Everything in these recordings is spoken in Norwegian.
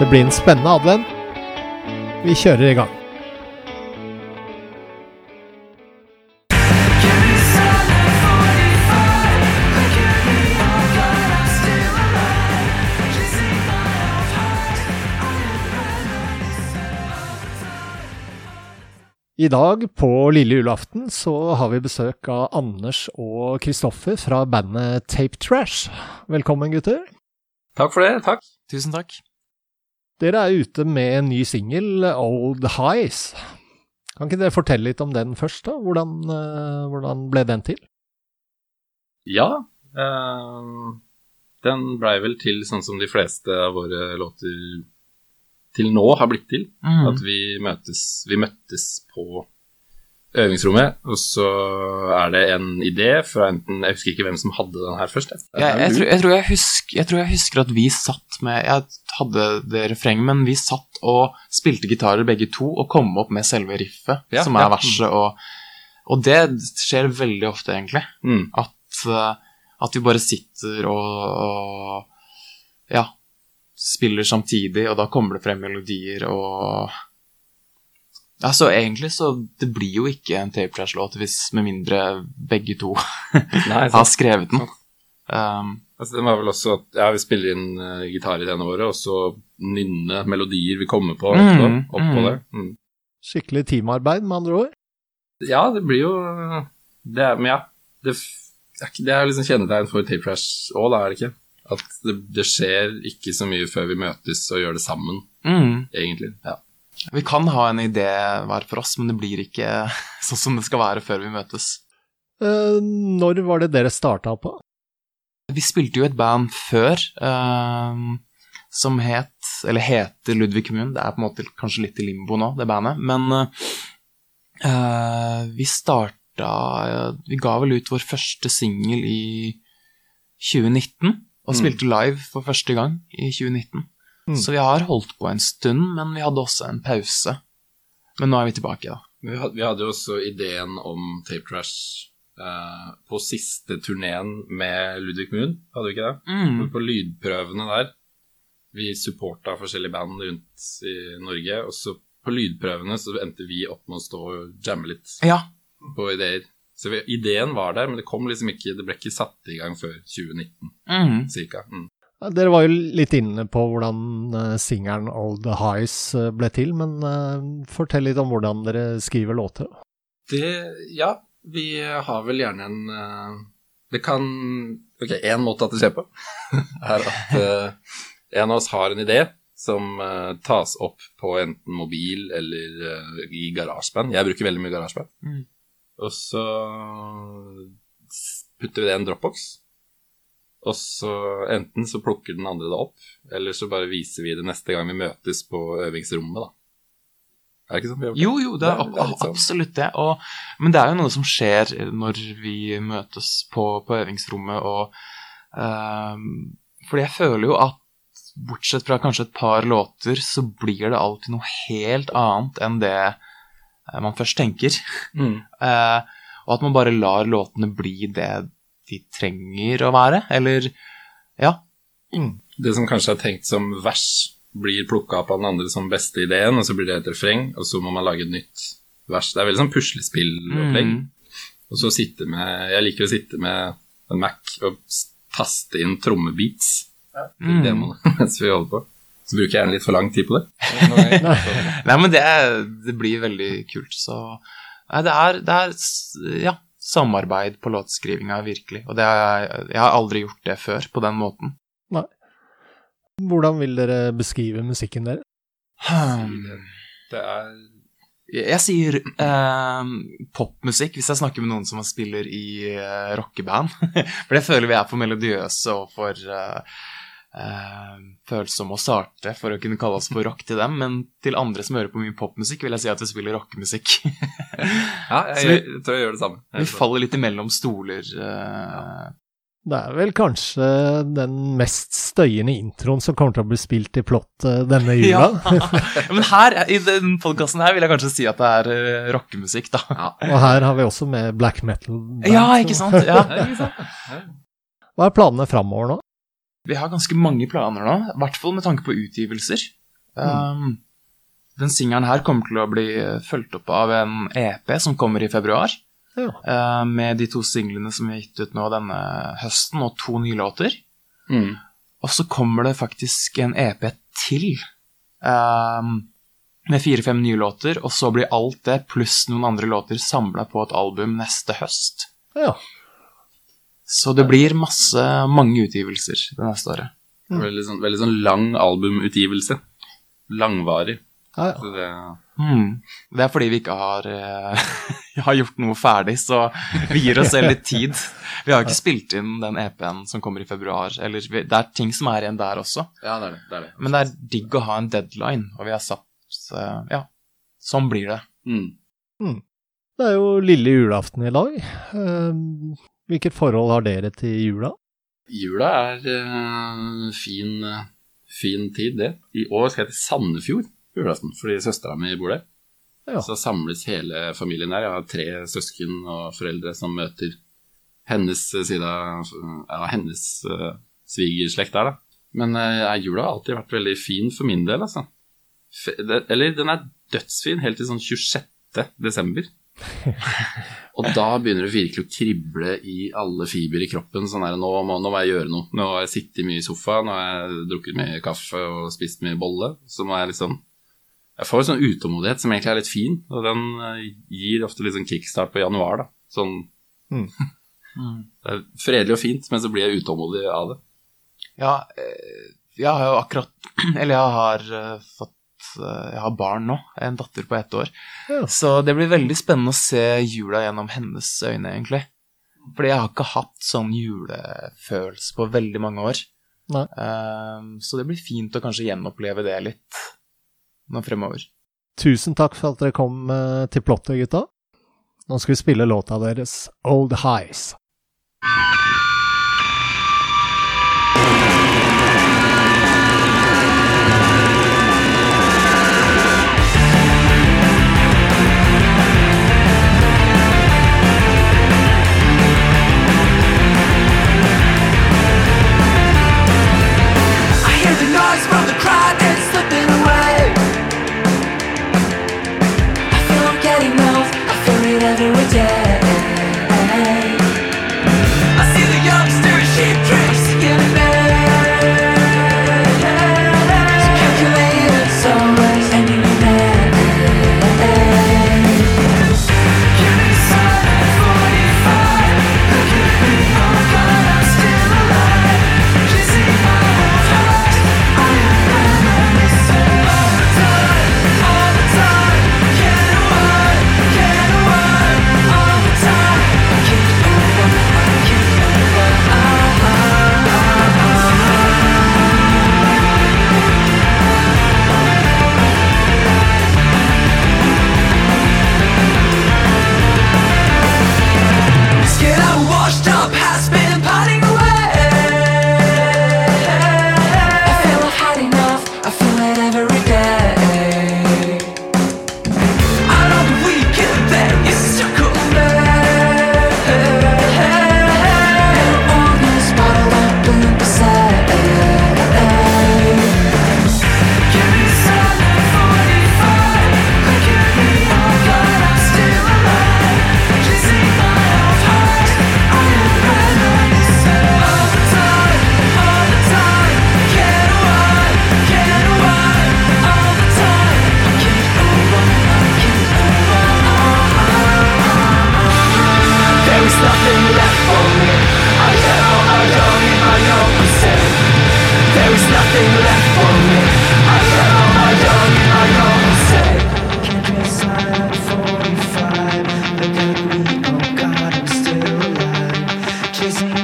Det blir en spennende advent. Vi kjører i gang. I dag, på lille julaften, så har vi besøk av Anders og Kristoffer fra bandet Tape Trash. Velkommen, gutter. Takk for det. Takk. Tusen takk. Dere er ute med en ny singel, Old Highs. Kan ikke dere fortelle litt om den først, da? Hvordan, uh, hvordan ble den til? Ja. Uh, den blei vel til sånn som de fleste av våre låter til nå har blitt til. Mm. At vi møtes, vi møttes på øvingsrommet, og så er det en idé fra enten Jeg husker ikke hvem som hadde den her først. Jeg, jeg, jeg, tror, jeg, tror husker, jeg, tror, jeg husker at vi satt med Jeg hadde det refrenget, men vi satt og spilte gitarer begge to og kom opp med selve riffet, Ja, som er ja. verset, og, og det skjer veldig ofte, egentlig. Mm. At, eh, at vi bare sitter og, og ja, spiller samtidig, og da kommer det frem melodier og ja, så egentlig så Det blir jo ikke en Tape Trash-låt hvis med mindre begge to Nei, har skrevet den. Um, Altså, den var vel også at ja, vi spiller inn uh, gitar i det ene året, og så nynne melodier vi kommer på Mm, etterpå, oppå mm. det. Mm. Skikkelig teamarbeid, med andre ord. Ja, det blir jo det er, Men ja, det, det er liksom kjennetegn for Tape Trash òg, da, er det ikke? At det, det skjer ikke så mye før vi møtes og gjør det sammen, mm. egentlig. Ja. Vi kan ha en idé hver for oss, men det blir ikke sånn som det skal være før vi møtes. Uh, når var det dere starta på? Vi spilte jo et band før uh, som het, eller heter Ludvig Kommune. Det er på en måte kanskje litt i limbo nå, det bandet. Men uh, vi starta Vi ga vel ut vår første singel i 2019, og Mm. spilte live for første gang i 2019. Mm. Så vi har holdt på en stund, men vi hadde også en pause. Men nå er vi tilbake, da. Vi hadde, jo også ideen om Tape Trash eh, på siste turneen med Ludvig Moon, hadde vi ikke det? Mm. På lydprøvene der. Vi supporta forskjellige band rundt i Norge, og så på lydprøvene så endte vi opp med å stå og jamme litt Ja. på ideer. Så vi, ideen var der, men det kom liksom ikke Det ble ikke satt i gang før 2019, Mm. cirka. Mm. Dere var jo litt inne på hvordan uh, singelen Old Highs eh, ble til, men eh, fortell litt om hvordan dere skriver låter. Det Ja, vi har vel gjerne en eh, Det kan Ok, én måte at det skjer på, er at eh, en av oss har en idé som eh, tas opp på enten mobil eller eh, i garasjeband. Jeg bruker veldig mye garasjeband. Mm. Og så putter vi det i en dropbox. Og så enten så plukker den andre det opp, eller så bare viser vi det neste gang vi møtes på øvingsrommet, da. Er det ikke sånn? vi har gjort? Jo, jo, det er, Det er- det sånn. absolutt det. Og, men det er jo noe som skjer når vi møtes på, på øvingsrommet, og ehm, Fordi jeg føler jo at bortsett fra kanskje et par låter, så blir det alltid noe helt annet enn det eh, man først tenker. Mm. Uh, og at man bare lar låtene bli det de trenger å være. Eller ja. Det som kanskje er tenkt som vers, blir plukka opp av den andre som beste ideen, og så blir det et refreng, og så må man lage et nytt vers. Det er veldig sånn puslespillopplegg. Mm. Og så sitte med Jeg liker å sitte med en Mac og taste inn trommebeats Mm. i demoene mens vi holder på. Så bruker jeg gjerne litt for lang tid på det. Nei, men det, det blir veldig kult, så Nei, det er, det er ja, samarbeid på låtskrivinga, virkelig. Og det er, jeg- jeg har aldri gjort det før på den måten. Hvordan vil dere beskrive musikken deres? Hmm. Det er Jeg sier eh, popmusikk hvis jeg snakker med noen som spiller i eh, rockeband. for det føler vi er for melodiøse og for eh, eh, følsomme og sarte for å kunne kalle oss for rock til dem. Men til andre som hører på mye popmusikk, vil jeg si at vi spiller rockemusikk. Ja, jeg, vi- jeg, tror jeg gjør det samme. vi faller litt imellom stoler. Eh, Det er vel kanskje den mest støyende introen som kommer til å bli spilt i plott denne Ja. jula. Men her, i den podkasten her vil jeg kanskje si at det er uh, rockemusikk, da. Ja. Og her har vi også med black metal. band, Ja, ikke sant? Ja. Ja, ikke sant? Ja. Hva er planene framover nå? Vi har ganske mange planer nå, i hvert fall med tanke på utgivelser. Um, den singelen her kommer til å bli eh, fulgt opp av en EP som kommer i februar. Ja. Uh, med de to singlene som vi har gitt ut nå denne høsten, og to nye låter. Mm. Og så kommer det faktisk en EP til. um, med fire-fem nye låter, og så blir alt det pluss noen andre låter samla på et album neste høst. Ja. Så det blir masse, mange utgivelser det neste året. Veldig, sånn, veldig sånn lang albumutgivelse. Langvarig. Ja, ja. Så det, mm. Det er fordi vi ikke har, uh, har gjort noe ferdig, så vi gir oss selv litt tid. Vi har ikke spilt inn den EP-en som kommer i februar. Eller vi, det er ting som er igjen der også. ja, det er det. det, er det. Men det er digg å ha en deadline, og vi har satt eh, Ja, sånn blir det. Mm. Det er jo lille julaften i dag. Ehm, Hvilket forhold har dere til jula? Jula er uh, fin, uh, fin tid, det. I år skal jeg til Sandefjord på julaften, fordi søstera mi bor der. Ja. Så samles hele familien der. Jeg har tre søsken og foreldre som møter hennes side av ja, hennes uh, svigerslekt der, da. Men uh, jula har alltid vært veldig fin for min del, altså. F det, eller den er dødsfin helt til sånn 26. desember. Og da begynner det virkelig å krible i alle fiber i kroppen. Sånn der, nå, må, nå må jeg gjøre noe. Nå har jeg sittet mye i sofaen, nå har jeg drukket mye kaffe og spist mye bolle. Så må jeg liksom Jeg får en sånn utålmodighet som egentlig er litt fin, og den eh, gir ofte litt sånn kickstart på januar, da. Sånn Mm. Det er fredelig og fint, men så blir jeg utålmodig av det. Ja, eh, jeg har jo akkurat Eller jeg har eh, fått eh, Jeg har barn nå, en datter på ett år. Ja. Så det blir veldig spennende å se jula gjennom hennes øyne, egentlig. Fordi jeg har ikke hatt sånn julefølelse på veldig mange år. Nei. Eh, så det blir fint å kanskje gjenoppleve det litt nå fremover. Tusen takk for at dere kom eh, til plottet, gutta. Nå skal vi spille låta deres Old Highs. Chasing.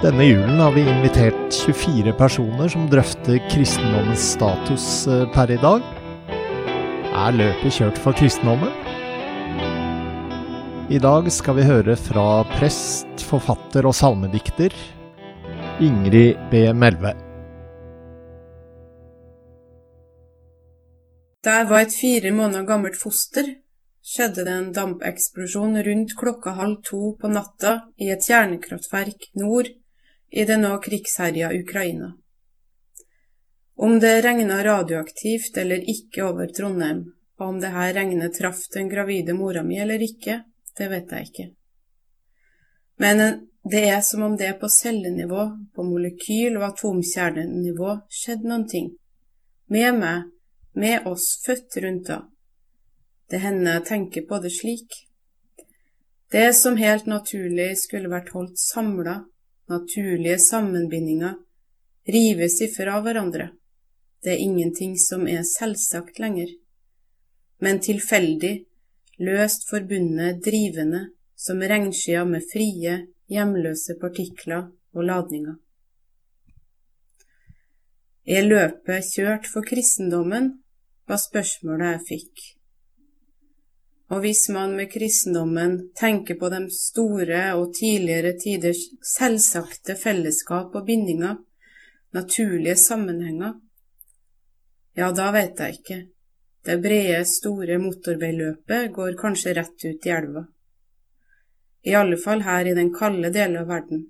Denne julen har vi invitert 24 personer som drøfter kristendommens status eh, per i dag. Er løpet kjørt for kristendommen? I dag skal vi høre fra prest, forfatter og salmedikter Ingrid B. Melve. Da jeg var et fire måneder gammelt foster, skjedde det en dampeksplosjon rundt klokka halv to på natta i et kjernekraftverk nord i det nå krigsherja Ukraina. Om det regna radioaktivt eller ikke over Trondheim, og om det her regnet traff den gravide mora mi eller ikke, det vet jeg ikke. Men det er som om det på cellenivå, på molekyl- og atomkjernenivå skjedde noen ting. Med meg, med oss født rundt da. Det hender jeg tenker på det slik. Det som helt naturlig skulle vært holdt samla, naturlige sammenbindinger, rives ifra hverandre. Det er ingenting som er selvsagt lenger, men tilfeldig, løst forbundet, drivende, som regnskyer med frie, hjemløse partikler og ladninger. Er løpet kjørt for kristendommen, var spørsmålet jeg fikk. Og hvis man med kristendommen tenker på de store og tidligere tiders selvsagte fellesskap og bindinger, naturlige sammenhenger, ja, da vet jeg ikke. Det brede, store motorveiløpet går kanskje rett ut i elva. I alle fall her i den kalde delen av verden.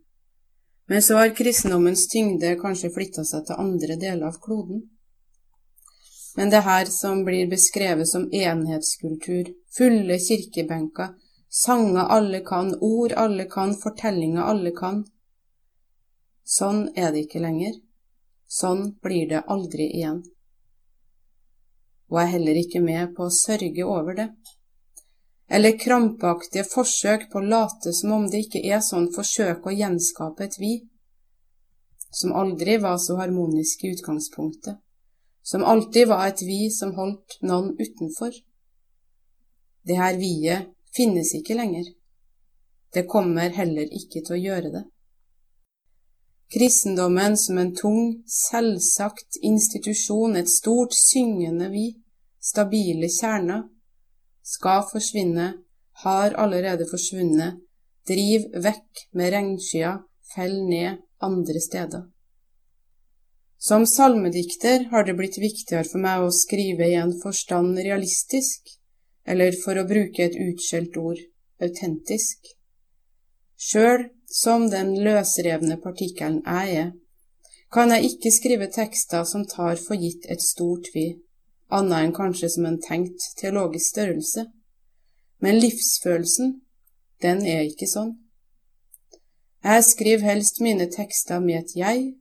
Men så har kristendommens tyngde kanskje flytta seg til andre deler av kloden. Men det her som blir beskrevet som enhetskultur, fulle kirkebenker, sanger alle kan, ord alle kan, fortellinger alle kan. Sånn er det ikke lenger. Sånn blir det aldri igjen. Og er heller ikke med på å sørge over det. Eller krampaktige forsøk på å late som om det ikke er sånn forsøk å gjenskape et vi, som aldri var så harmonisk i utgangspunktet som alltid var et vi som holdt noen utenfor. Det her vi-et finnes ikke lenger. Det kommer heller ikke til å gjøre det. Kristendommen som en tung, selvsagt institusjon, et stort, syngende vi, stabile kjerner, skal forsvinne, har allerede forsvunnet, driv vekk med regnskya, fell ned andre steder. Som salmedikter har det blitt viktigere for meg å skrive i en forstand realistisk, eller for å bruke et utskjelt ord, autentisk. Sjøl som den løsrevne partikkelen jeg er, kan jeg ikke skrive tekster som tar for gitt et stort vi, annet enn kanskje som en tenkt teologisk størrelse. Men livsfølelsen, den er ikke sånn. Jeg skriver helst mine tekster med et jeg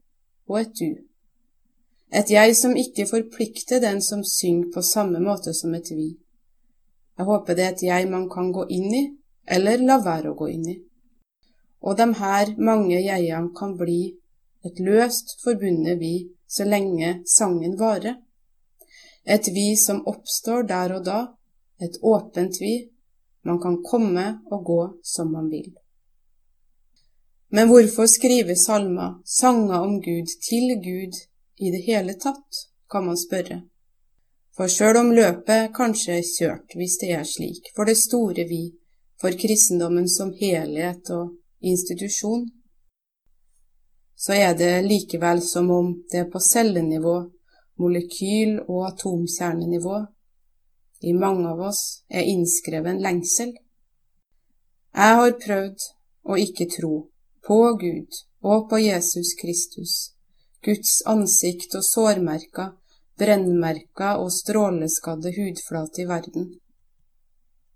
og et du. Et jeg som ikke forplikter den som synger på samme måte som et vi. Jeg håper det er et jeg man kan gå inn i, eller la være å gå inn i. Og de her mange jegene kan bli et løst forbundet vi så lenge sangen varer. Et vi som oppstår der og da, et åpent vi, man kan komme og gå som man vil. Men hvorfor skrive salmer, sanger om Gud, til Gud, i det hele tatt, kan man spørre. For sjøl om løpet kanskje er kjørt, hvis det er slik, for det store vi, for kristendommen som helhet og institusjon, så er det likevel som om det er på cellenivå, molekyl- og atomkjernenivå, i mange av oss er innskrevet en lengsel. Jeg har prøvd å ikke tro på Gud og på Jesus Kristus, Guds ansikt og sårmerker, brennmerker og stråleskadde hudflate i verden.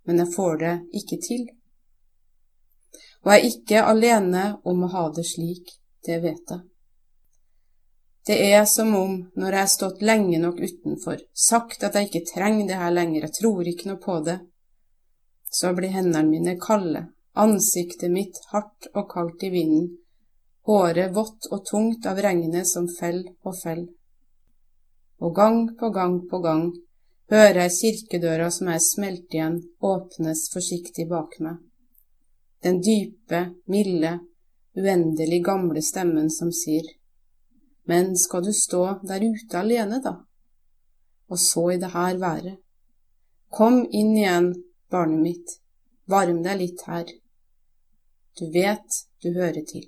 Men jeg får det ikke til. Og jeg er ikke alene om å ha det slik, det vet jeg. Det er som om, når jeg har stått lenge nok utenfor, sagt at jeg ikke trenger det her lenger, jeg tror ikke noe på det, så blir hendene mine kalde, ansiktet mitt hardt og kaldt i vinden, håret vått og tungt av regnet som fell og fell. Og gang på gang på gang hører jeg kirkedøra som er smelt igjen, åpnes forsiktig bak meg. Den dype, milde, uendelig gamle stemmen som sier, Men skal du stå der ute alene, da? Og så i det her været? Kom inn igjen, barnet mitt, varm deg litt her. Du vet du hører til.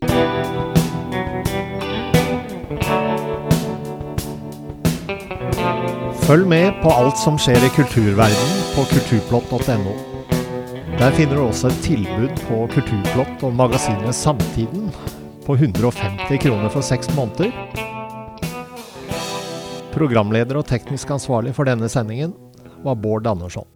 Følg med på alt som skjer i kulturverdenen på kulturplott.no. Der finner du også et tilbud på Kulturplott og magasinet Samtiden på 150 kroner for seks måneder. Programleder og teknisk ansvarlig for denne sendingen var Bård Andersson.